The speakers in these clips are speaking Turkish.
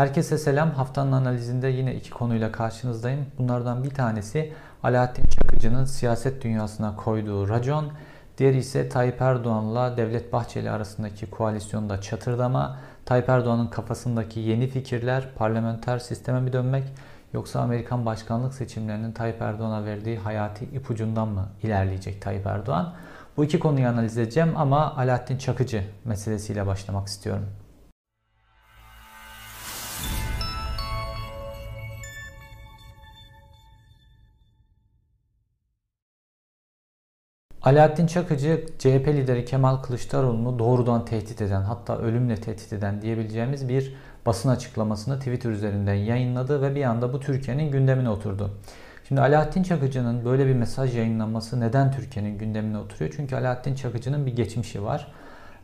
Herkese selam. Haftanın analizinde yine iki konuyla karşınızdayım. Bunlardan bir tanesi Alaaddin Çakıcı'nın siyaset dünyasına koyduğu racon. Diğeri ise Tayyip Erdoğan'la Devlet Bahçeli arasındaki koalisyonda çatırdama. Tayyip Erdoğan'ın kafasındaki yeni fikirler, parlamenter sisteme mi dönmek yoksa Amerikan başkanlık seçimlerinin Tayyip Erdoğan'a verdiği hayati ipucundan mı ilerleyecek Tayyip Erdoğan? Bu iki konuyu analiz edeceğim ama Alaaddin Çakıcı meselesiyle başlamak istiyorum. Alaaddin Çakıcı CHP lideri Kemal Kılıçdaroğlu'nu doğrudan tehdit eden hatta ölümle tehdit eden diyebileceğimiz bir basın açıklamasını Twitter üzerinden yayınladı ve bir anda bu Türkiye'nin gündemine oturdu. Şimdi Alaaddin Çakıcı'nın böyle bir mesaj yayınlanması neden Türkiye'nin gündemine oturuyor? Çünkü Alaaddin Çakıcı'nın bir geçmişi var.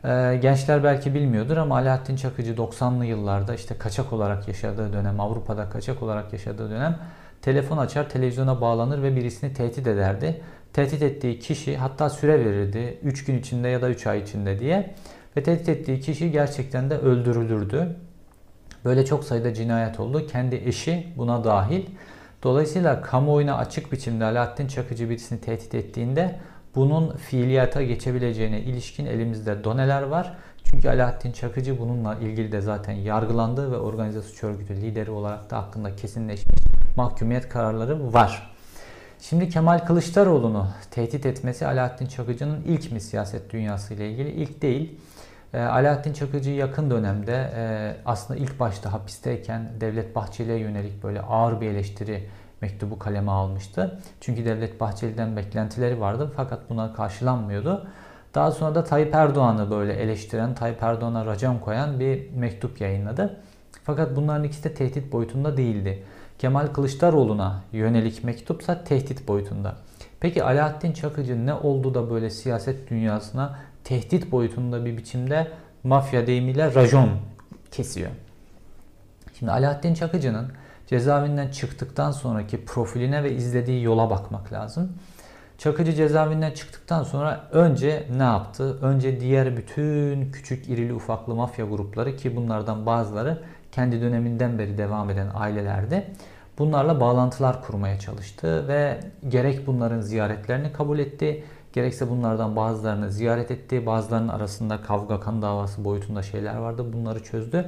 Ee, gençler belki bilmiyordur ama Alaaddin Çakıcı 90'lı yıllarda işte kaçak olarak yaşadığı dönem, Avrupa'da kaçak olarak yaşadığı dönem telefon açar, televizyona bağlanır ve birisini tehdit ederdi tehdit ettiği kişi hatta süre verirdi 3 gün içinde ya da 3 ay içinde diye ve tehdit ettiği kişi gerçekten de öldürülürdü. Böyle çok sayıda cinayet oldu. Kendi eşi buna dahil. Dolayısıyla kamuoyuna açık biçimde Alaaddin Çakıcı birisini tehdit ettiğinde bunun fiiliyata geçebileceğine ilişkin elimizde doneler var. Çünkü Alaaddin Çakıcı bununla ilgili de zaten yargılandı ve organize suç örgütü lideri olarak da hakkında kesinleşmiş mahkumiyet kararları var. Şimdi Kemal Kılıçdaroğlu'nu tehdit etmesi Alaaddin Çakıcı'nın ilk mi siyaset dünyası ile ilgili? İlk değil. E, Alaaddin Çakıcı yakın dönemde e, aslında ilk başta hapisteyken Devlet Bahçeli'ye yönelik böyle ağır bir eleştiri mektubu kaleme almıştı. Çünkü Devlet Bahçeli'den beklentileri vardı fakat buna karşılanmıyordu. Daha sonra da Tayyip Erdoğan'ı böyle eleştiren, Tayyip Erdoğan'a racon koyan bir mektup yayınladı. Fakat bunların ikisi de tehdit boyutunda değildi. Kemal Kılıçdaroğlu'na yönelik mektupsa tehdit boyutunda. Peki Alaaddin Çakıcı ne oldu da böyle siyaset dünyasına tehdit boyutunda bir biçimde mafya deyimiyle rajon kesiyor? Şimdi Alaaddin Çakıcı'nın cezaevinden çıktıktan sonraki profiline ve izlediği yola bakmak lazım. Çakıcı cezaevinden çıktıktan sonra önce ne yaptı? Önce diğer bütün küçük irili ufaklı mafya grupları ki bunlardan bazıları kendi döneminden beri devam eden ailelerde bunlarla bağlantılar kurmaya çalıştı ve gerek bunların ziyaretlerini kabul etti, gerekse bunlardan bazılarını ziyaret etti. Bazılarının arasında kavga kan davası boyutunda şeyler vardı. Bunları çözdü.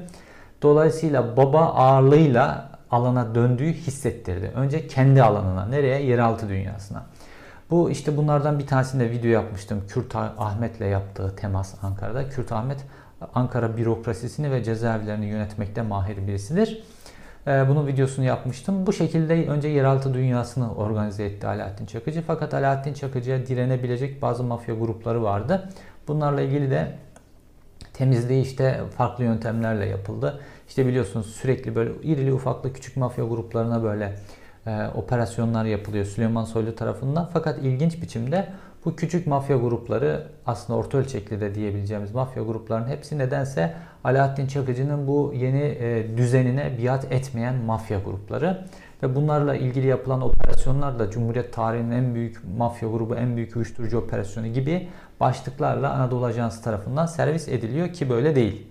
Dolayısıyla baba ağırlığıyla alana döndüğü hissettirdi. Önce kendi alanına, nereye? Yeraltı dünyasına. Bu işte bunlardan bir tanesinde video yapmıştım. Kürt Ahmet'le yaptığı temas Ankara'da. Kürt Ahmet Ankara bürokrasisini ve cezaevlerini yönetmekte mahir birisidir. Ee, bunun videosunu yapmıştım. Bu şekilde önce yeraltı dünyasını organize etti Alaaddin Çakıcı. Fakat Alaaddin Çakıcı'ya direnebilecek bazı mafya grupları vardı. Bunlarla ilgili de temizliği işte farklı yöntemlerle yapıldı. İşte biliyorsunuz sürekli böyle irili ufaklı küçük mafya gruplarına böyle e, operasyonlar yapılıyor Süleyman Soylu tarafından. Fakat ilginç biçimde bu küçük mafya grupları aslında orta ölçekli de diyebileceğimiz mafya gruplarının hepsi nedense Alaaddin Çakıcı'nın bu yeni e, düzenine biat etmeyen mafya grupları. Ve bunlarla ilgili yapılan operasyonlar da Cumhuriyet tarihinin en büyük mafya grubu, en büyük uyuşturucu operasyonu gibi başlıklarla Anadolu Ajansı tarafından servis ediliyor ki böyle değil.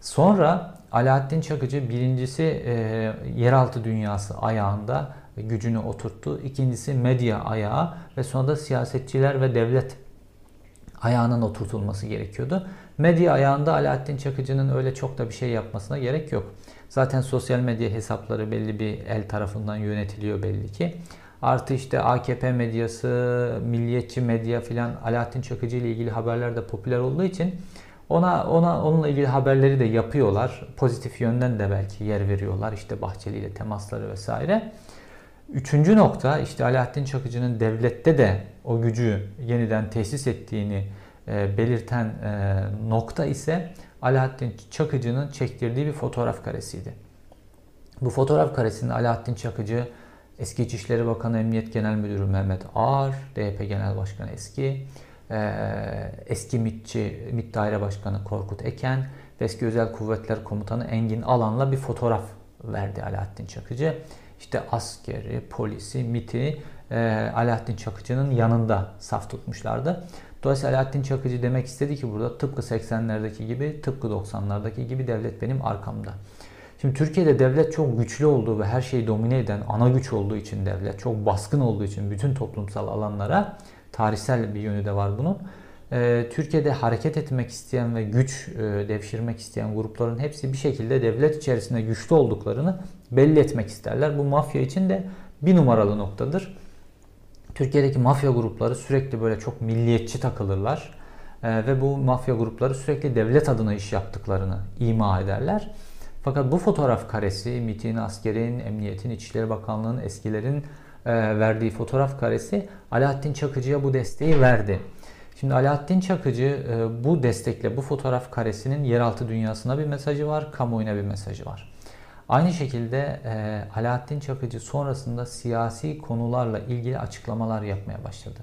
Sonra Alaaddin Çakıcı birincisi e, yeraltı dünyası ayağında gücünü oturttu. İkincisi medya ayağı ve sonra da siyasetçiler ve devlet ayağının oturtulması gerekiyordu. Medya ayağında Alaaddin Çakıcı'nın öyle çok da bir şey yapmasına gerek yok. Zaten sosyal medya hesapları belli bir el tarafından yönetiliyor belli ki. Artı işte AKP medyası, milliyetçi medya filan Alaaddin Çakıcı ile ilgili haberler de popüler olduğu için ona ona onunla ilgili haberleri de yapıyorlar. Pozitif yönden de belki yer veriyorlar. İşte Bahçeli ile temasları vesaire. Üçüncü nokta işte Alaaddin Çakıcı'nın devlette de o gücü yeniden tesis ettiğini e, belirten e, nokta ise Alaaddin Çakıcı'nın çektirdiği bir fotoğraf karesiydi. Bu fotoğraf karesinde Alaaddin Çakıcı eski İçişleri Bakanı Emniyet Genel Müdürü Mehmet Ağar, DYP Genel Başkanı eski, e, eski MİTçi, MİT Daire Başkanı Korkut Eken ve eski Özel Kuvvetler Komutanı Engin Alan'la bir fotoğraf verdi Alaaddin Çakıcı işte askeri, polisi, MIT'i e, Alaaddin Çakıcı'nın yanında saf tutmuşlardı. Dolayısıyla Alaaddin Çakıcı demek istedi ki burada tıpkı 80'lerdeki gibi, tıpkı 90'lardaki gibi devlet benim arkamda. Şimdi Türkiye'de devlet çok güçlü olduğu ve her şeyi domine eden ana güç olduğu için devlet çok baskın olduğu için bütün toplumsal alanlara tarihsel bir yönü de var bunun. Ee, Türkiye'de hareket etmek isteyen ve güç e, devşirmek isteyen grupların hepsi bir şekilde devlet içerisinde güçlü olduklarını belli etmek isterler. Bu mafya için de bir numaralı noktadır. Türkiye'deki mafya grupları sürekli böyle çok milliyetçi takılırlar. Ee, ve bu mafya grupları sürekli devlet adına iş yaptıklarını ima ederler. Fakat bu fotoğraf karesi MİT'in, askerin, emniyetin, İçişleri Bakanlığı'nın eskilerin e, verdiği fotoğraf karesi Alaaddin Çakıcı'ya bu desteği verdi. Şimdi Alaaddin Çakıcı e, bu destekle bu fotoğraf karesinin yeraltı dünyasına bir mesajı var, kamuoyuna bir mesajı var. Aynı şekilde e, Alaaddin Çakıcı sonrasında siyasi konularla ilgili açıklamalar yapmaya başladı.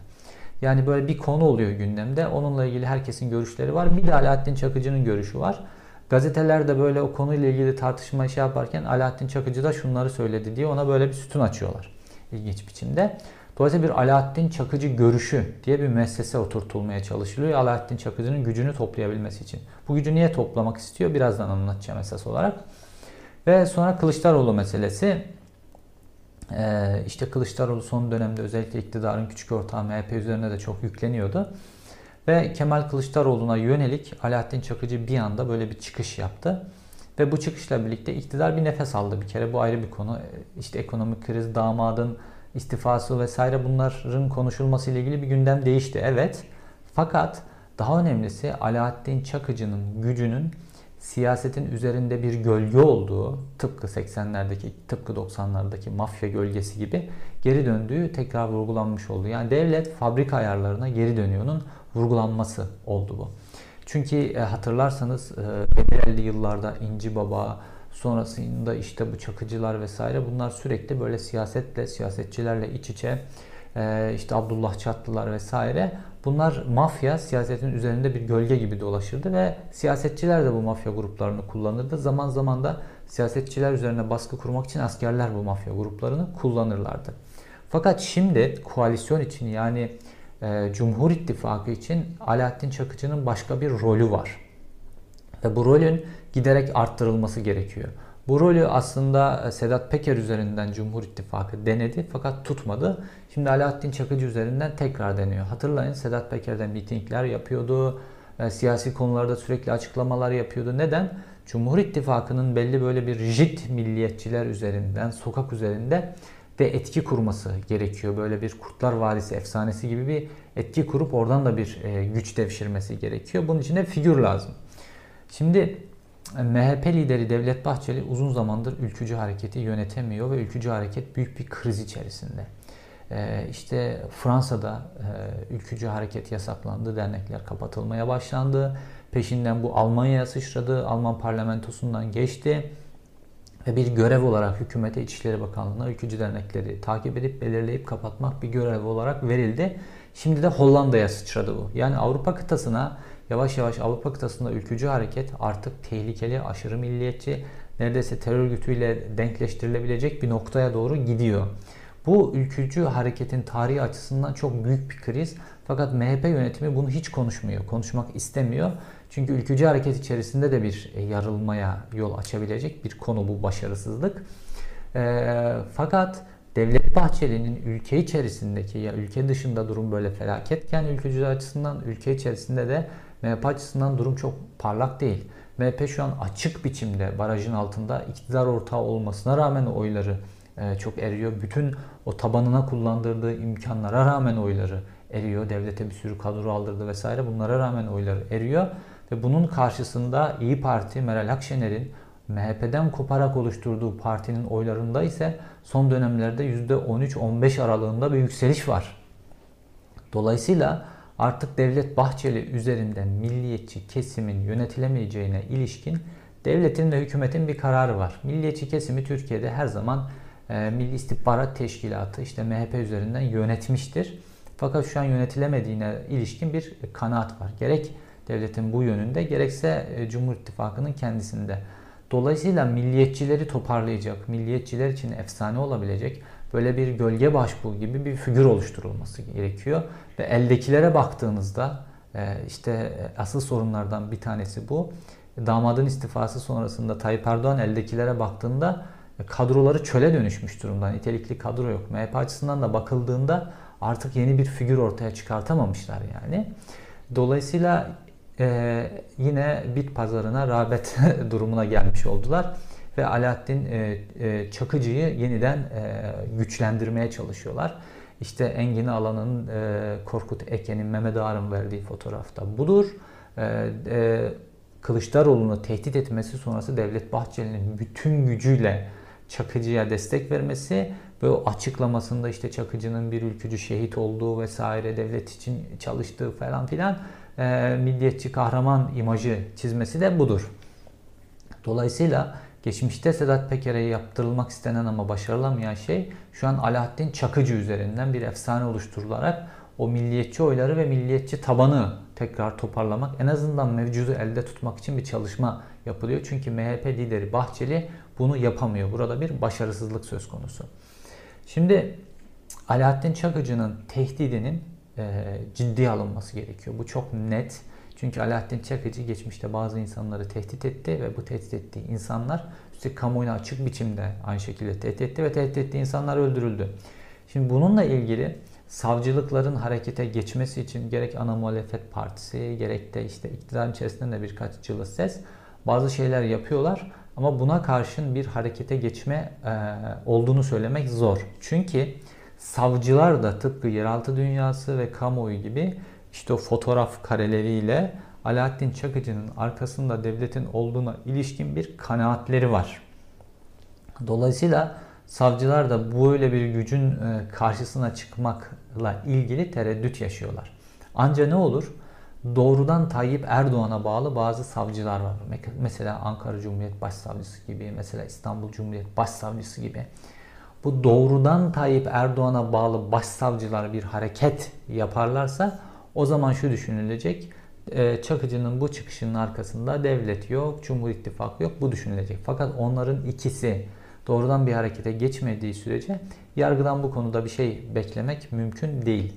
Yani böyle bir konu oluyor gündemde. Onunla ilgili herkesin görüşleri var. Bir de Alaaddin Çakıcı'nın görüşü var. Gazeteler de böyle o konuyla ilgili tartışma şey yaparken Alaaddin Çakıcı da şunları söyledi diye ona böyle bir sütun açıyorlar. İlginç biçimde. Dolayısıyla bir Alaaddin Çakıcı görüşü diye bir müessese oturtulmaya çalışılıyor. Alaaddin Çakıcı'nın gücünü toplayabilmesi için. Bu gücü niye toplamak istiyor? Birazdan anlatacağım esas olarak. Ve sonra Kılıçdaroğlu meselesi. Ee, işte Kılıçdaroğlu son dönemde özellikle iktidarın küçük ortağı MHP üzerine de çok yükleniyordu. Ve Kemal Kılıçdaroğlu'na yönelik Alaaddin Çakıcı bir anda böyle bir çıkış yaptı. Ve bu çıkışla birlikte iktidar bir nefes aldı bir kere. Bu ayrı bir konu. İşte ekonomik kriz, damadın istifası vesaire bunların konuşulması ile ilgili bir gündem değişti. Evet. Fakat daha önemlisi Alaaddin Çakıcı'nın gücünün siyasetin üzerinde bir gölge olduğu tıpkı 80'lerdeki tıpkı 90'lardaki mafya gölgesi gibi geri döndüğü tekrar vurgulanmış oldu. Yani devlet fabrika ayarlarına geri dönüyor'nun vurgulanması oldu bu. Çünkü e, hatırlarsanız e, 50'li yıllarda İnci Baba, sonrasında işte bu çakıcılar vesaire bunlar sürekli böyle siyasetle, siyasetçilerle iç içe e, işte Abdullah Çatlılar vesaire bunlar mafya siyasetin üzerinde bir gölge gibi dolaşırdı ve siyasetçiler de bu mafya gruplarını kullanırdı. Zaman zaman da siyasetçiler üzerine baskı kurmak için askerler bu mafya gruplarını kullanırlardı. Fakat şimdi koalisyon için yani e, Cumhur İttifakı için Alaaddin Çakıcı'nın başka bir rolü var. Ve bu rolün giderek arttırılması gerekiyor. Bu rolü aslında e, Sedat Peker üzerinden Cumhur İttifakı denedi fakat tutmadı. Şimdi Alaaddin Çakıcı üzerinden tekrar deniyor. Hatırlayın Sedat Peker'den mitingler yapıyordu. E, siyasi konularda sürekli açıklamalar yapıyordu. Neden? Cumhur İttifakı'nın belli böyle bir rigid milliyetçiler üzerinden, sokak üzerinde ve etki kurması gerekiyor. Böyle bir Kurtlar Vadisi efsanesi gibi bir etki kurup oradan da bir e, güç devşirmesi gerekiyor. Bunun için de figür lazım. Şimdi MHP lideri Devlet Bahçeli uzun zamandır ülkücü hareketi yönetemiyor ve ülkücü hareket büyük bir kriz içerisinde. Ee, işte Fransa'da e, ülkücü hareket yasaklandı, dernekler kapatılmaya başlandı. Peşinden bu Almanya'ya sıçradı, Alman parlamentosundan geçti. Ve bir görev olarak hükümete İçişleri Bakanlığı'na ülkücü dernekleri takip edip belirleyip kapatmak bir görev olarak verildi. Şimdi de Hollanda'ya sıçradı bu. Yani Avrupa kıtasına yavaş yavaş Avrupa kıtasında ülkücü hareket artık tehlikeli, aşırı milliyetçi, neredeyse terör örgütüyle denkleştirilebilecek bir noktaya doğru gidiyor. Bu ülkücü hareketin tarihi açısından çok büyük bir kriz. Fakat MHP yönetimi bunu hiç konuşmuyor, konuşmak istemiyor. Çünkü ülkücü hareket içerisinde de bir e, yarılmaya yol açabilecek bir konu bu başarısızlık. E, fakat Devlet Bahçeli'nin ülke içerisindeki ya ülke dışında durum böyle felaketken ülkücüler açısından ülke içerisinde de MHP açısından durum çok parlak değil. MHP şu an açık biçimde barajın altında iktidar ortağı olmasına rağmen oyları e, çok eriyor. Bütün o tabanına kullandırdığı imkanlara rağmen oyları eriyor. Devlete bir sürü kadro aldırdı vesaire. Bunlara rağmen oyları eriyor. Ve bunun karşısında İyi Parti Meral Akşener'in MHP'den koparak oluşturduğu partinin oylarında ise son dönemlerde %13-15 aralığında bir yükseliş var. Dolayısıyla artık Devlet Bahçeli üzerinden milliyetçi kesimin yönetilemeyeceğine ilişkin devletin ve hükümetin bir kararı var. Milliyetçi kesimi Türkiye'de her zaman e, Milli İstihbarat Teşkilatı işte MHP üzerinden yönetmiştir. Fakat şu an yönetilemediğine ilişkin bir kanaat var. Gerek devletin bu yönünde gerekse e, Cumhur İttifakı'nın kendisinde. Dolayısıyla milliyetçileri toparlayacak, milliyetçiler için efsane olabilecek böyle bir gölge başbuğ gibi bir figür oluşturulması gerekiyor. Ve eldekilere baktığınızda e, işte e, asıl sorunlardan bir tanesi bu. damadın istifası sonrasında Tayyip Erdoğan eldekilere baktığında e, kadroları çöle dönüşmüş durumda. Nitelikli kadro yok. MHP açısından da bakıldığında artık yeni bir figür ortaya çıkartamamışlar yani. Dolayısıyla yine bit pazarına rağbet durumuna gelmiş oldular ve Alaaddin e, e, Çakıcı'yı yeniden e, güçlendirmeye çalışıyorlar. İşte Engin Alan'ın, e, Korkut Eken'in, Mehmet Ağar'ın verdiği fotoğrafta budur. E, e, Kılıçdaroğlu'nu tehdit etmesi sonrası Devlet Bahçeli'nin bütün gücüyle Çakıcı'ya destek vermesi ve o açıklamasında işte Çakıcı'nın bir ülkücü şehit olduğu vesaire devlet için çalıştığı falan filan e, milliyetçi kahraman imajı çizmesi de budur. Dolayısıyla geçmişte Sedat Peker'e yaptırılmak istenen ama başarılamayan şey şu an Alaaddin Çakıcı üzerinden bir efsane oluşturularak o milliyetçi oyları ve milliyetçi tabanı tekrar toparlamak, en azından mevcudu elde tutmak için bir çalışma yapılıyor. Çünkü MHP lideri Bahçeli bunu yapamıyor. Burada bir başarısızlık söz konusu. Şimdi Alaaddin Çakıcı'nın tehdidinin e, ciddiye alınması gerekiyor. Bu çok net. Çünkü Alaaddin Çakıcı geçmişte bazı insanları tehdit etti ve bu tehdit ettiği insanlar üstelik kamuoyuna açık biçimde aynı şekilde tehdit etti ve tehdit ettiği insanlar öldürüldü. Şimdi bununla ilgili savcılıkların harekete geçmesi için gerek ana muhalefet partisi gerek de işte iktidar içerisinde de birkaç cılız ses bazı şeyler yapıyorlar ama buna karşın bir harekete geçme e, olduğunu söylemek zor. Çünkü savcılar da tıpkı yeraltı dünyası ve kamuoyu gibi işte o fotoğraf kareleriyle Alaaddin Çakıcı'nın arkasında devletin olduğuna ilişkin bir kanaatleri var. Dolayısıyla savcılar da böyle bir gücün e, karşısına çıkmakla ilgili tereddüt yaşıyorlar. Anca ne olur? Doğrudan Tayyip Erdoğan'a bağlı bazı savcılar var. Mesela Ankara Cumhuriyet Başsavcısı gibi, mesela İstanbul Cumhuriyet Başsavcısı gibi. Bu doğrudan Tayyip Erdoğan'a bağlı başsavcılar bir hareket yaparlarsa o zaman şu düşünülecek. E, Çakıcı'nın bu çıkışının arkasında devlet yok, Cumhur İttifakı yok. Bu düşünülecek. Fakat onların ikisi doğrudan bir harekete geçmediği sürece yargıdan bu konuda bir şey beklemek mümkün değil.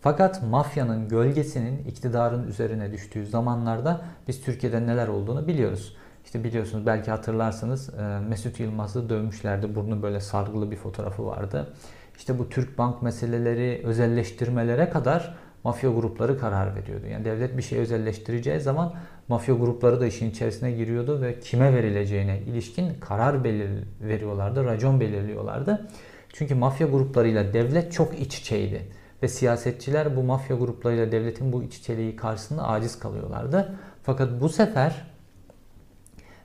Fakat mafyanın gölgesinin iktidarın üzerine düştüğü zamanlarda biz Türkiye'de neler olduğunu biliyoruz. İşte biliyorsunuz belki hatırlarsınız e, Mesut Yılmaz'ı dövmüşlerdi. Burnu böyle sargılı bir fotoğrafı vardı. İşte bu Türk bank meseleleri özelleştirmelere kadar mafya grupları karar veriyordu. Yani devlet bir şey özelleştireceği zaman mafya grupları da işin içerisine giriyordu ve kime verileceğine ilişkin karar belir veriyorlardı, racon belirliyorlardı. Çünkü mafya gruplarıyla devlet çok iç içeydi ve siyasetçiler bu mafya gruplarıyla devletin bu iç içeliği karşısında aciz kalıyorlardı. Fakat bu sefer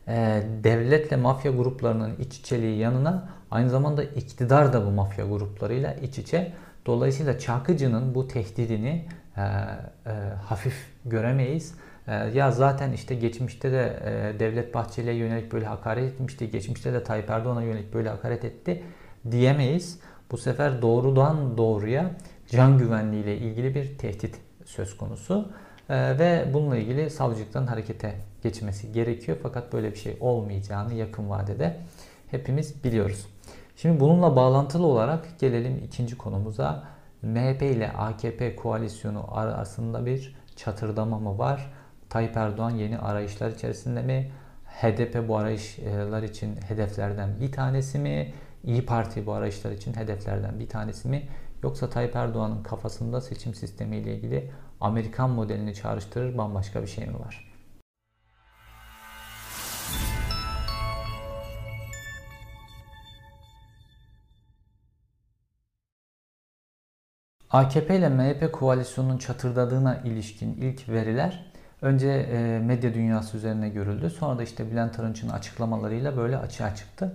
e, devletle mafya gruplarının iç içeliği yanına aynı zamanda iktidar da bu mafya gruplarıyla iç içe. Dolayısıyla Çakıcı'nın bu tehdidini e, e, hafif göremeyiz. E, ya zaten işte geçmişte de e, Devlet Bahçeli'ye yönelik böyle hakaret etmişti. Geçmişte de Tayyip Erdoğan'a yönelik böyle hakaret etti diyemeyiz. Bu sefer doğrudan doğruya can güvenliği ile ilgili bir tehdit söz konusu. E, ve bununla ilgili savcılıktan harekete geçmesi gerekiyor. Fakat böyle bir şey olmayacağını yakın vadede hepimiz biliyoruz. Şimdi bununla bağlantılı olarak gelelim ikinci konumuza. MHP ile AKP koalisyonu arasında bir çatırdama mı var? Tayyip Erdoğan yeni arayışlar içerisinde mi? HDP bu arayışlar için hedeflerden bir tanesi mi? İyi Parti bu arayışlar için hedeflerden bir tanesi mi? Yoksa Tayyip Erdoğan'ın kafasında seçim sistemiyle ilgili Amerikan modelini çağrıştırır bambaşka bir şey mi var? AKP ile MHP koalisyonunun çatırdadığına ilişkin ilk veriler önce e, medya dünyası üzerine görüldü. Sonra da işte Bülent Arınç'ın açıklamalarıyla böyle açığa çıktı.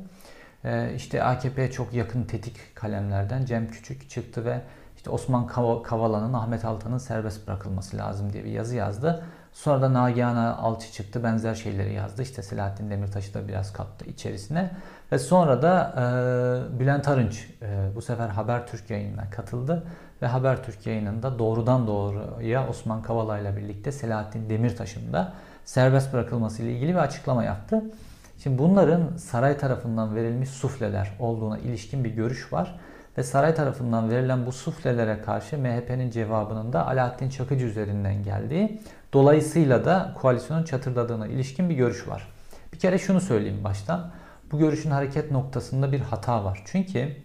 E, işte AKP'ye çok yakın tetik kalemlerden Cem Küçük çıktı ve işte Osman Kavala'nın, Ahmet Altan'ın serbest bırakılması lazım diye bir yazı yazdı. Sonra da Nagihan Alçı çıktı benzer şeyleri yazdı. İşte Selahattin Demirtaş'ı da biraz kattı içerisine. Ve sonra da e, Bülent Arınç e, bu sefer Habertürk yayınına katıldı ve Habertürk yayınında doğrudan doğruya Osman Kavala ile birlikte Selahattin Demirtaş'ın da serbest bırakılması ile ilgili bir açıklama yaptı. Şimdi bunların saray tarafından verilmiş sufleler olduğuna ilişkin bir görüş var. Ve saray tarafından verilen bu suflelere karşı MHP'nin cevabının da Alaaddin Çakıcı üzerinden geldiği, dolayısıyla da koalisyonun çatırdadığına ilişkin bir görüş var. Bir kere şunu söyleyeyim baştan. Bu görüşün hareket noktasında bir hata var. Çünkü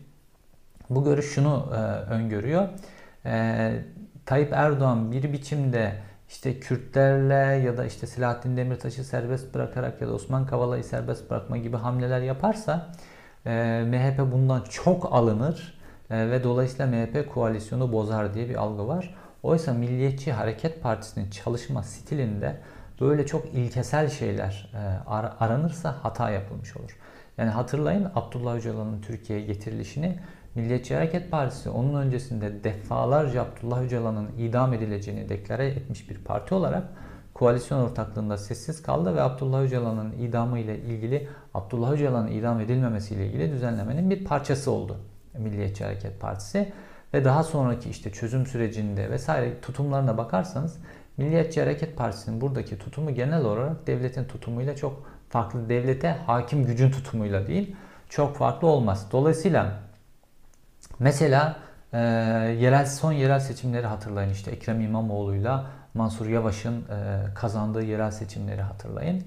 bu görüş şunu e, öngörüyor. E, Tayyip Erdoğan bir biçimde işte Kürtlerle ya da işte Selahattin Demirtaş'ı serbest bırakarak ya da Osman Kavala'yı serbest bırakma gibi hamleler yaparsa e, MHP bundan çok alınır e, ve dolayısıyla MHP koalisyonu bozar diye bir algı var. Oysa Milliyetçi Hareket Partisi'nin çalışma stilinde böyle çok ilkesel şeyler e, ar- aranırsa hata yapılmış olur. Yani hatırlayın Abdullah Öcalan'ın Türkiye'ye getirilişini Milliyetçi Hareket Partisi onun öncesinde defalarca Abdullah Öcalan'ın idam edileceğini deklare etmiş bir parti olarak koalisyon ortaklığında sessiz kaldı ve Abdullah Öcalan'ın idamı ile ilgili Abdullah Öcalan'ın idam edilmemesi ile ilgili düzenlemenin bir parçası oldu Milliyetçi Hareket Partisi ve daha sonraki işte çözüm sürecinde vesaire tutumlarına bakarsanız Milliyetçi Hareket Partisi'nin buradaki tutumu genel olarak devletin tutumuyla çok farklı. Devlete hakim gücün tutumuyla değil çok farklı olmaz. Dolayısıyla mesela e, yerel son yerel seçimleri hatırlayın işte Ekrem İmamoğlu'yla Mansur Yavaş'ın e, kazandığı yerel seçimleri hatırlayın.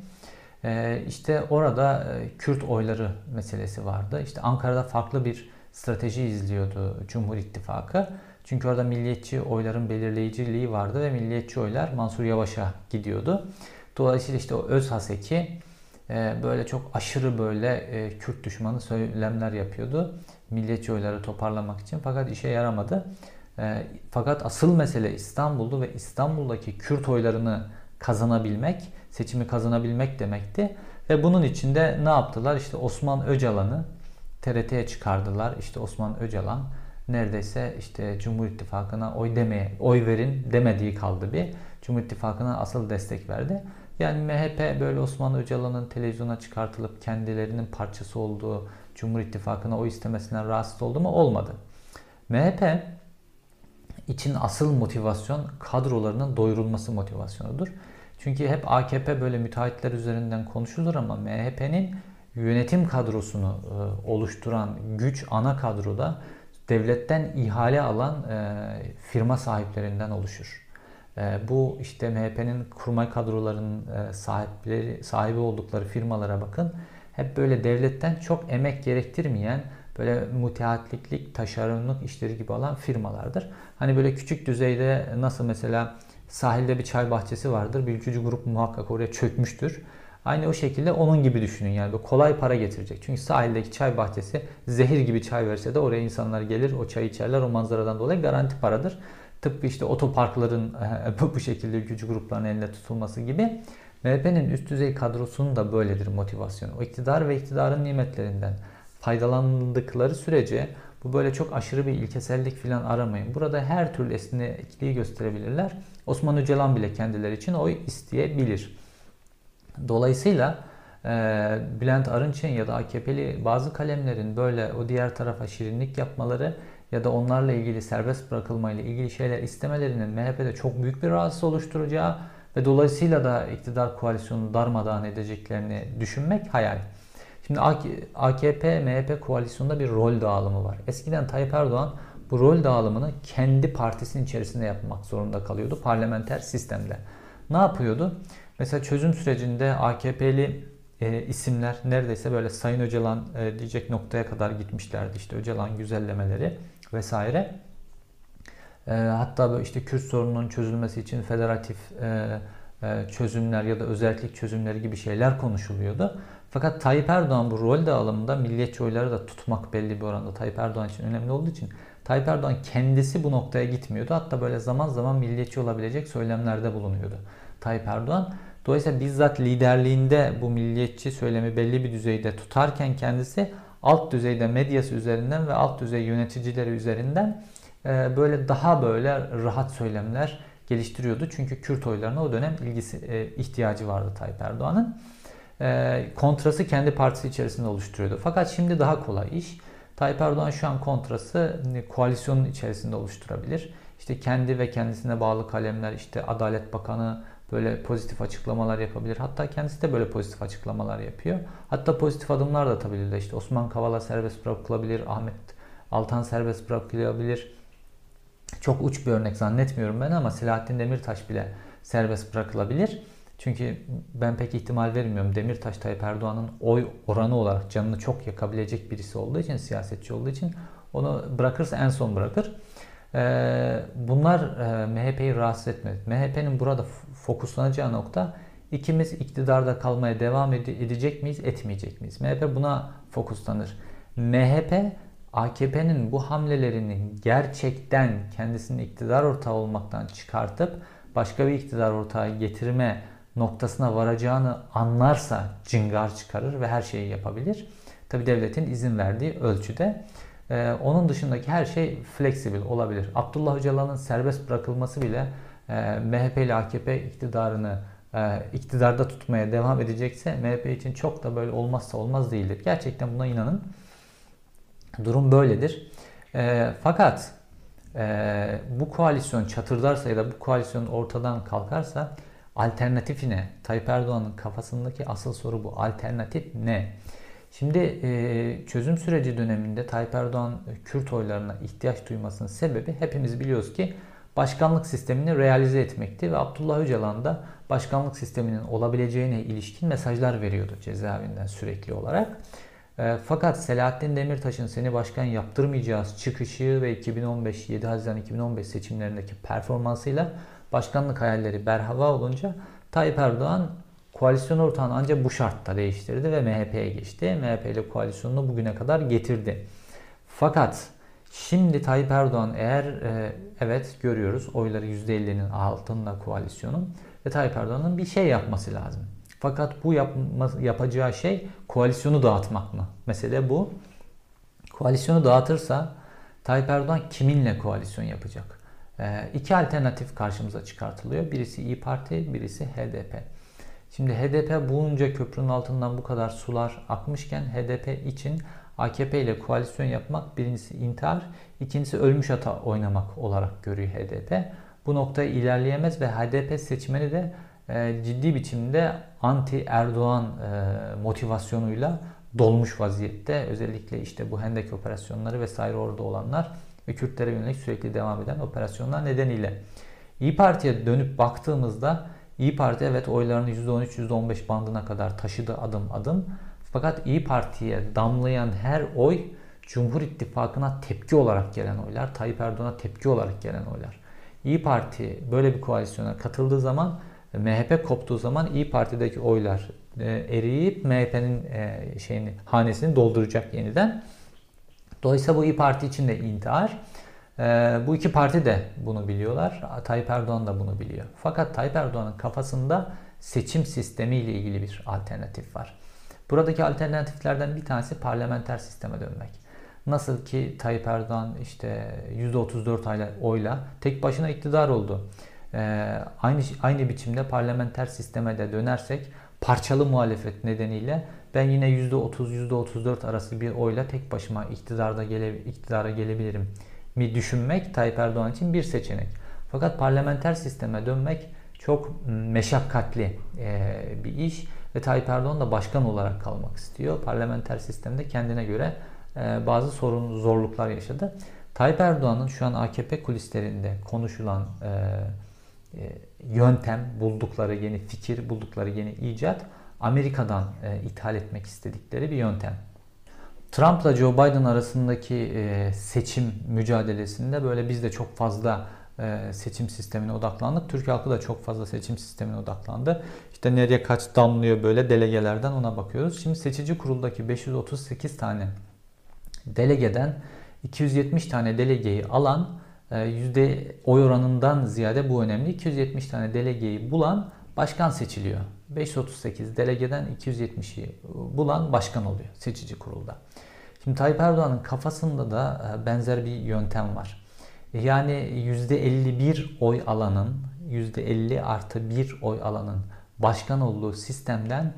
E, işte orada e, Kürt oyları meselesi vardı. İşte Ankara'da farklı bir strateji izliyordu Cumhur İttifakı. Çünkü orada milliyetçi oyların belirleyiciliği vardı ve milliyetçi oylar Mansur Yavaş'a gidiyordu. Dolayısıyla işte o öz haseki e, böyle çok aşırı böyle e, Kürt düşmanı söylemler yapıyordu. Milliyetçi oyları toparlamak için fakat işe yaramadı. E, fakat asıl mesele İstanbul'du ve İstanbul'daki Kürt oylarını kazanabilmek, seçimi kazanabilmek demekti. Ve bunun için de ne yaptılar? İşte Osman Öcalan'ı TRT'ye çıkardılar. İşte Osman Öcalan neredeyse işte Cumhur İttifakı'na oy demeye, oy verin demediği kaldı bir. Cumhur İttifakı'na asıl destek verdi. Yani MHP böyle Osman Öcalan'ın televizyona çıkartılıp kendilerinin parçası olduğu Cumhur İttifakı'na oy istemesinden rahatsız oldu mu? Olmadı. MHP için asıl motivasyon kadrolarının doyurulması motivasyonudur. Çünkü hep AKP böyle müteahhitler üzerinden konuşulur ama MHP'nin yönetim kadrosunu e, oluşturan güç ana kadroda devletten ihale alan e, firma sahiplerinden oluşur. E, bu işte MHP'nin kurmay kadrolarının sahipleri sahibi oldukları firmalara bakın. Hep böyle devletten çok emek gerektirmeyen böyle müteahhitlik, taşeronluk işleri gibi olan firmalardır. Hani böyle küçük düzeyde nasıl mesela sahilde bir çay bahçesi vardır. Bir ülkücü grup muhakkak oraya çökmüştür. Aynı o şekilde onun gibi düşünün yani böyle kolay para getirecek. Çünkü sahildeki çay bahçesi zehir gibi çay verse de oraya insanlar gelir o çay içerler o manzaradan dolayı garanti paradır. Tıpkı işte otoparkların bu şekilde ülkücü grupların elinde tutulması gibi. MHP'nin üst düzey kadrosunun da böyledir motivasyonu. O iktidar ve iktidarın nimetlerinden faydalandıkları sürece bu böyle çok aşırı bir ilkesellik falan aramayın. Burada her türlü esnekliği gösterebilirler. Osman Öcalan bile kendileri için oy isteyebilir. Dolayısıyla e, Bülent Arınç'ın ya da AKP'li bazı kalemlerin böyle o diğer tarafa şirinlik yapmaları ya da onlarla ilgili serbest bırakılmayla ilgili şeyler istemelerinin MHP'de çok büyük bir rahatsız oluşturacağı ve dolayısıyla da iktidar koalisyonunu darmadağın edeceklerini düşünmek hayal. Şimdi AKP, MHP koalisyonunda bir rol dağılımı var. Eskiden Tayyip Erdoğan bu rol dağılımını kendi partisinin içerisinde yapmak zorunda kalıyordu parlamenter sistemde. Ne yapıyordu? Mesela çözüm sürecinde AKP'li e, isimler neredeyse böyle Sayın Öcalan e, diyecek noktaya kadar gitmişlerdi. İşte Öcalan güzellemeleri vesaire. E, hatta işte Kürt sorununun çözülmesi için federatif e, e, çözümler ya da özellik çözümleri gibi şeyler konuşuluyordu. Fakat Tayyip Erdoğan bu rol dağılımında milliyetçi oyları da tutmak belli bir oranda Tayyip Erdoğan için önemli olduğu için Tayyip Erdoğan kendisi bu noktaya gitmiyordu. Hatta böyle zaman zaman milliyetçi olabilecek söylemlerde bulunuyordu Tayyip Erdoğan. Dolayısıyla bizzat liderliğinde bu milliyetçi söylemi belli bir düzeyde tutarken kendisi alt düzeyde medyası üzerinden ve alt düzey yöneticileri üzerinden böyle daha böyle rahat söylemler geliştiriyordu. Çünkü Kürt oylarına o dönem ilgisi e, ihtiyacı vardı Tayyip Erdoğan'ın. E, kontrası kendi partisi içerisinde oluşturuyordu. Fakat şimdi daha kolay iş. Tayyip Erdoğan şu an kontrası koalisyonun içerisinde oluşturabilir. İşte kendi ve kendisine bağlı kalemler işte Adalet Bakanı böyle pozitif açıklamalar yapabilir. Hatta kendisi de böyle pozitif açıklamalar yapıyor. Hatta pozitif adımlar da atabilir. İşte Osman Kavala serbest bırakılabilir, Ahmet Altan serbest bırakılabilir. Çok uç bir örnek zannetmiyorum ben ama Selahattin Demirtaş bile serbest bırakılabilir. Çünkü ben pek ihtimal vermiyorum. Demirtaş Tayyip Erdoğan'ın oy oranı olarak canını çok yakabilecek birisi olduğu için, siyasetçi olduğu için onu bırakırsa en son bırakır. Ee, bunlar e, MHP'yi rahatsız etmedi. MHP'nin burada fokuslanacağı nokta ikimiz iktidarda kalmaya devam edecek miyiz, etmeyecek miyiz? MHP buna fokuslanır. MHP AKP'nin bu hamlelerinin gerçekten kendisini iktidar ortağı olmaktan çıkartıp başka bir iktidar ortağı getirme noktasına varacağını anlarsa cıngar çıkarır ve her şeyi yapabilir. Tabi devletin izin verdiği ölçüde. Ee, onun dışındaki her şey flexible olabilir. Abdullah Öcalan'ın serbest bırakılması bile e, MHP ile AKP iktidarını e, iktidarda tutmaya devam edecekse MHP için çok da böyle olmazsa olmaz değildir. Gerçekten buna inanın. Durum böyledir. E, fakat e, bu koalisyon çatırdarsa ya da bu koalisyon ortadan kalkarsa alternatifi ne? Tayyip Erdoğan'ın kafasındaki asıl soru bu. Alternatif ne? Şimdi e, çözüm süreci döneminde Tayyip Erdoğan Kürt oylarına ihtiyaç duymasının sebebi hepimiz biliyoruz ki başkanlık sistemini realize etmekti ve Abdullah Öcalan da başkanlık sisteminin olabileceğine ilişkin mesajlar veriyordu cezaevinden sürekli olarak. E, fakat Selahattin Demirtaş'ın seni başkan yaptırmayacağız çıkışı ve 2015 7 Haziran 2015 seçimlerindeki performansıyla başkanlık hayalleri berhava olunca Tayyip Erdoğan koalisyon ortağını ancak bu şartta değiştirdi ve MHP'ye geçti. MHP ile koalisyonunu bugüne kadar getirdi. Fakat şimdi Tayyip Erdoğan eğer e, evet görüyoruz oyları %50'nin altında koalisyonun ve Tayyip Erdoğan'ın bir şey yapması lazım. Fakat bu yapma, yapacağı şey koalisyonu dağıtmak mı? Mesele bu. Koalisyonu dağıtırsa Tayyip Erdoğan kiminle koalisyon yapacak? E, iki alternatif karşımıza çıkartılıyor. Birisi İyi Parti, birisi HDP. Şimdi HDP bunca köprünün altından bu kadar sular akmışken HDP için AKP ile koalisyon yapmak birincisi intihar, ikincisi ölmüş ata oynamak olarak görüyor HDP. Bu noktaya ilerleyemez ve HDP seçmeni de ciddi biçimde anti Erdoğan e, motivasyonuyla dolmuş vaziyette. Özellikle işte bu Hendek operasyonları vesaire orada olanlar ve Kürtlere yönelik sürekli devam eden operasyonlar nedeniyle. İyi Parti'ye dönüp baktığımızda İyi Parti evet oylarını %13-%15 bandına kadar taşıdı adım adım. Fakat İyi Parti'ye damlayan her oy Cumhur İttifakı'na tepki olarak gelen oylar, Tayyip Erdoğan'a tepki olarak gelen oylar. İyi Parti böyle bir koalisyona katıldığı zaman, MHP koptuğu zaman İyi Parti'deki oylar e, eriyip MHP'nin e, şeyini hanesini dolduracak yeniden. Dolayısıyla bu İyi Parti için de intihar. Ee, bu iki parti de bunu biliyorlar. Tayyip Erdoğan da bunu biliyor. Fakat Tayyip Erdoğan'ın kafasında seçim sistemi ile ilgili bir alternatif var. Buradaki alternatiflerden bir tanesi parlamenter sisteme dönmek. Nasıl ki Tayyip Erdoğan işte %34 oyla tek başına iktidar oldu. Ee, aynı aynı biçimde parlamenter sisteme de dönersek parçalı muhalefet nedeniyle ben yine %30 %34 arası bir oyla tek başıma iktidarda gele, iktidara gelebilirim mi düşünmek Tayyip Erdoğan için bir seçenek. Fakat parlamenter sisteme dönmek çok meşakkatli bir iş ve Tayyip Erdoğan da başkan olarak kalmak istiyor. Parlamenter sistemde kendine göre bazı sorun zorluklar yaşadı. Tayyip Erdoğan'ın şu an AKP kulislerinde konuşulan yöntem, buldukları yeni fikir, buldukları yeni icat Amerika'dan ithal etmek istedikleri bir yöntem. Trump'la Joe Biden arasındaki e, seçim mücadelesinde böyle biz de çok fazla e, seçim sistemine odaklandık. Türk halkı da çok fazla seçim sistemine odaklandı. İşte nereye kaç damlıyor böyle delegelerden ona bakıyoruz. Şimdi seçici kuruldaki 538 tane delegeden 270 tane delegeyi alan e, yüzde oy oranından ziyade bu önemli. 270 tane delegeyi bulan başkan seçiliyor. 538 delegeden 270'i bulan başkan oluyor seçici kurulda. Şimdi Tayyip Erdoğan'ın kafasında da e, benzer bir yöntem var. Yani %51 oy alanın, %50 artı 1 oy alanın başkan olduğu sistemden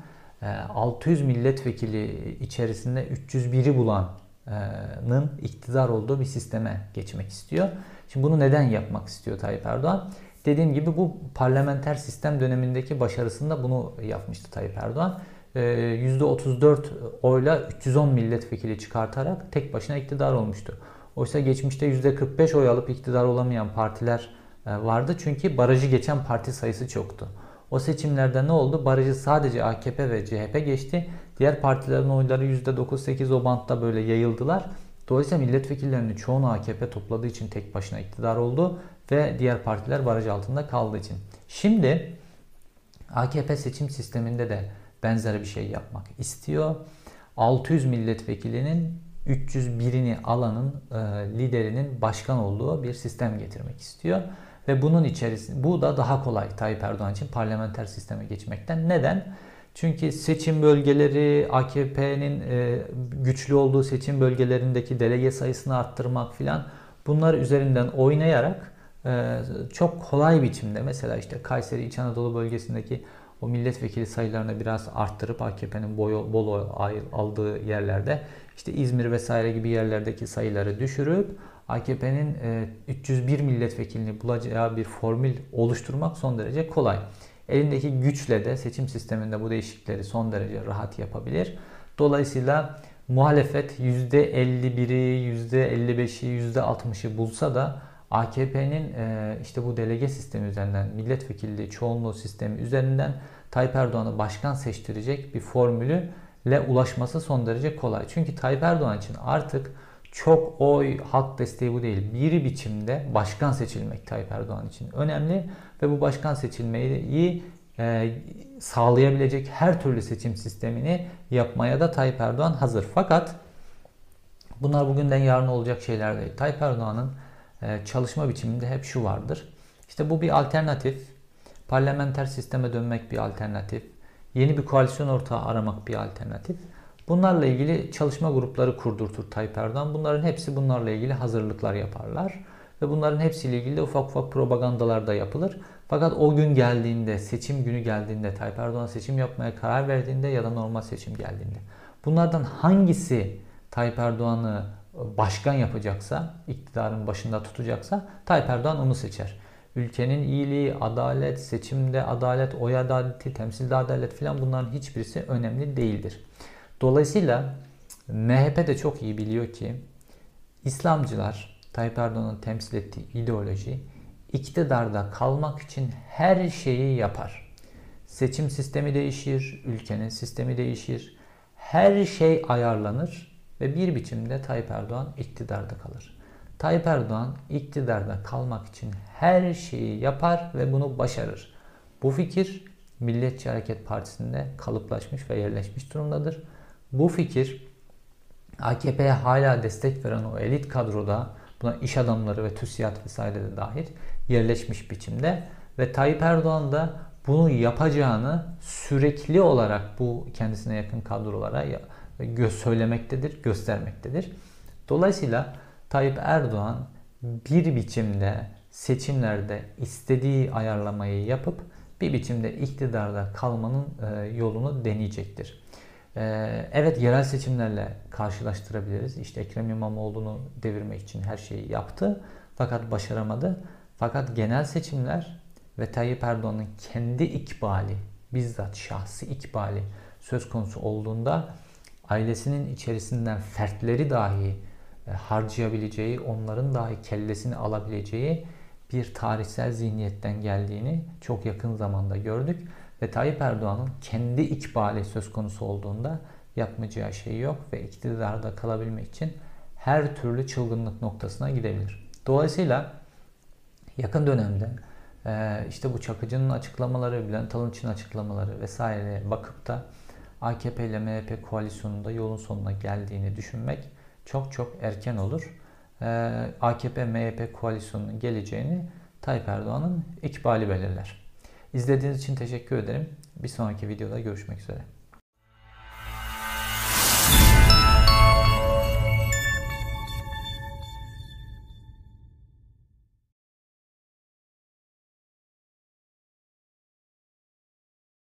600 e, milletvekili içerisinde 301'i bulanın iktidar olduğu bir sisteme geçmek istiyor. Şimdi bunu neden yapmak istiyor Tayyip Erdoğan? Dediğim gibi bu parlamenter sistem dönemindeki başarısında bunu yapmıştı Tayyip Erdoğan. %34 ee, oyla 310 milletvekili çıkartarak tek başına iktidar olmuştu. Oysa geçmişte %45 oy alıp iktidar olamayan partiler e, vardı. Çünkü barajı geçen parti sayısı çoktu. O seçimlerde ne oldu? Barajı sadece AKP ve CHP geçti. Diğer partilerin oyları %9-8 o bantta böyle yayıldılar. Dolayısıyla milletvekillerinin çoğunu AKP topladığı için tek başına iktidar oldu ve diğer partiler baraj altında kaldığı için. Şimdi AKP seçim sisteminde de benzer bir şey yapmak istiyor. 600 milletvekilinin 301'ini alanın e, liderinin başkan olduğu bir sistem getirmek istiyor. Ve bunun içerisinde bu da daha kolay Tayyip Erdoğan için parlamenter sisteme geçmekten. Neden? Çünkü seçim bölgeleri AKP'nin e, güçlü olduğu seçim bölgelerindeki delege sayısını arttırmak filan bunlar üzerinden oynayarak e, çok kolay biçimde mesela işte Kayseri İç Anadolu bölgesindeki o milletvekili sayılarını biraz arttırıp AKP'nin bol, aldığı yerlerde işte İzmir vesaire gibi yerlerdeki sayıları düşürüp AKP'nin 301 milletvekilini bulacağı bir formül oluşturmak son derece kolay. Elindeki güçle de seçim sisteminde bu değişiklikleri son derece rahat yapabilir. Dolayısıyla muhalefet %51'i, %55'i, %60'ı bulsa da AKP'nin e, işte bu delege sistemi üzerinden milletvekilliği çoğunluğu sistemi üzerinden Tayyip Erdoğan'ı başkan seçtirecek bir formülüyle ulaşması son derece kolay. Çünkü Tayyip Erdoğan için artık çok oy halk desteği bu değil. Bir biçimde başkan seçilmek Tayyip Erdoğan için önemli ve bu başkan seçilmeyi e, sağlayabilecek her türlü seçim sistemini yapmaya da Tayyip Erdoğan hazır. Fakat bunlar bugünden yarın olacak şeyler değil. Tayyip Erdoğan'ın e, çalışma biçiminde hep şu vardır. İşte bu bir alternatif. Parlamenter sisteme dönmek bir alternatif. Yeni bir koalisyon ortağı aramak bir alternatif. Bunlarla ilgili çalışma grupları kurdurtur Tayyip Erdoğan. Bunların hepsi bunlarla ilgili hazırlıklar yaparlar. Ve bunların hepsiyle ilgili de ufak ufak propagandalar da yapılır. Fakat o gün geldiğinde, seçim günü geldiğinde, Tayyip Erdoğan seçim yapmaya karar verdiğinde ya da normal seçim geldiğinde. Bunlardan hangisi Tayyip Erdoğan'ı başkan yapacaksa, iktidarın başında tutacaksa Tayyip Erdoğan onu seçer. Ülkenin iyiliği, adalet, seçimde adalet, oy adaleti, temsilde adalet filan bunların hiçbirisi önemli değildir. Dolayısıyla MHP de çok iyi biliyor ki İslamcılar Tayyip Erdoğan'ın temsil ettiği ideoloji iktidarda kalmak için her şeyi yapar. Seçim sistemi değişir, ülkenin sistemi değişir. Her şey ayarlanır ve bir biçimde Tayyip Erdoğan iktidarda kalır. Tayyip Erdoğan iktidarda kalmak için her şeyi yapar ve bunu başarır. Bu fikir Milliyetçi Hareket Partisi'nde kalıplaşmış ve yerleşmiş durumdadır. Bu fikir AKP'ye hala destek veren o elit kadroda buna iş adamları ve TÜSİAD vesaire de dahil yerleşmiş biçimde ve Tayyip Erdoğan da bunu yapacağını sürekli olarak bu kendisine yakın kadrolara gö söylemektedir, göstermektedir. Dolayısıyla Tayyip Erdoğan bir biçimde seçimlerde istediği ayarlamayı yapıp bir biçimde iktidarda kalmanın e, yolunu deneyecektir. Ee, evet yerel seçimlerle karşılaştırabiliriz. İşte Ekrem İmamoğlu'nu devirmek için her şeyi yaptı fakat başaramadı. Fakat genel seçimler ve Tayyip Erdoğan'ın kendi ikbali, bizzat şahsi ikbali söz konusu olduğunda ailesinin içerisinden fertleri dahi e, harcayabileceği, onların dahi kellesini alabileceği bir tarihsel zihniyetten geldiğini çok yakın zamanda gördük. Ve Tayyip Erdoğan'ın kendi ikbali söz konusu olduğunda yapmayacağı şey yok ve iktidarda kalabilmek için her türlü çılgınlık noktasına gidebilir. Dolayısıyla yakın dönemde e, işte bu Çakıcı'nın açıklamaları, Bülent Alınç'ın açıklamaları vesaire bakıp da AKP ile MHP koalisyonunda yolun sonuna geldiğini düşünmek çok çok erken olur. E, AKP-MHP koalisyonunun geleceğini Tayyip Erdoğan'ın ikbali belirler. İzlediğiniz için teşekkür ederim. Bir sonraki videoda görüşmek üzere.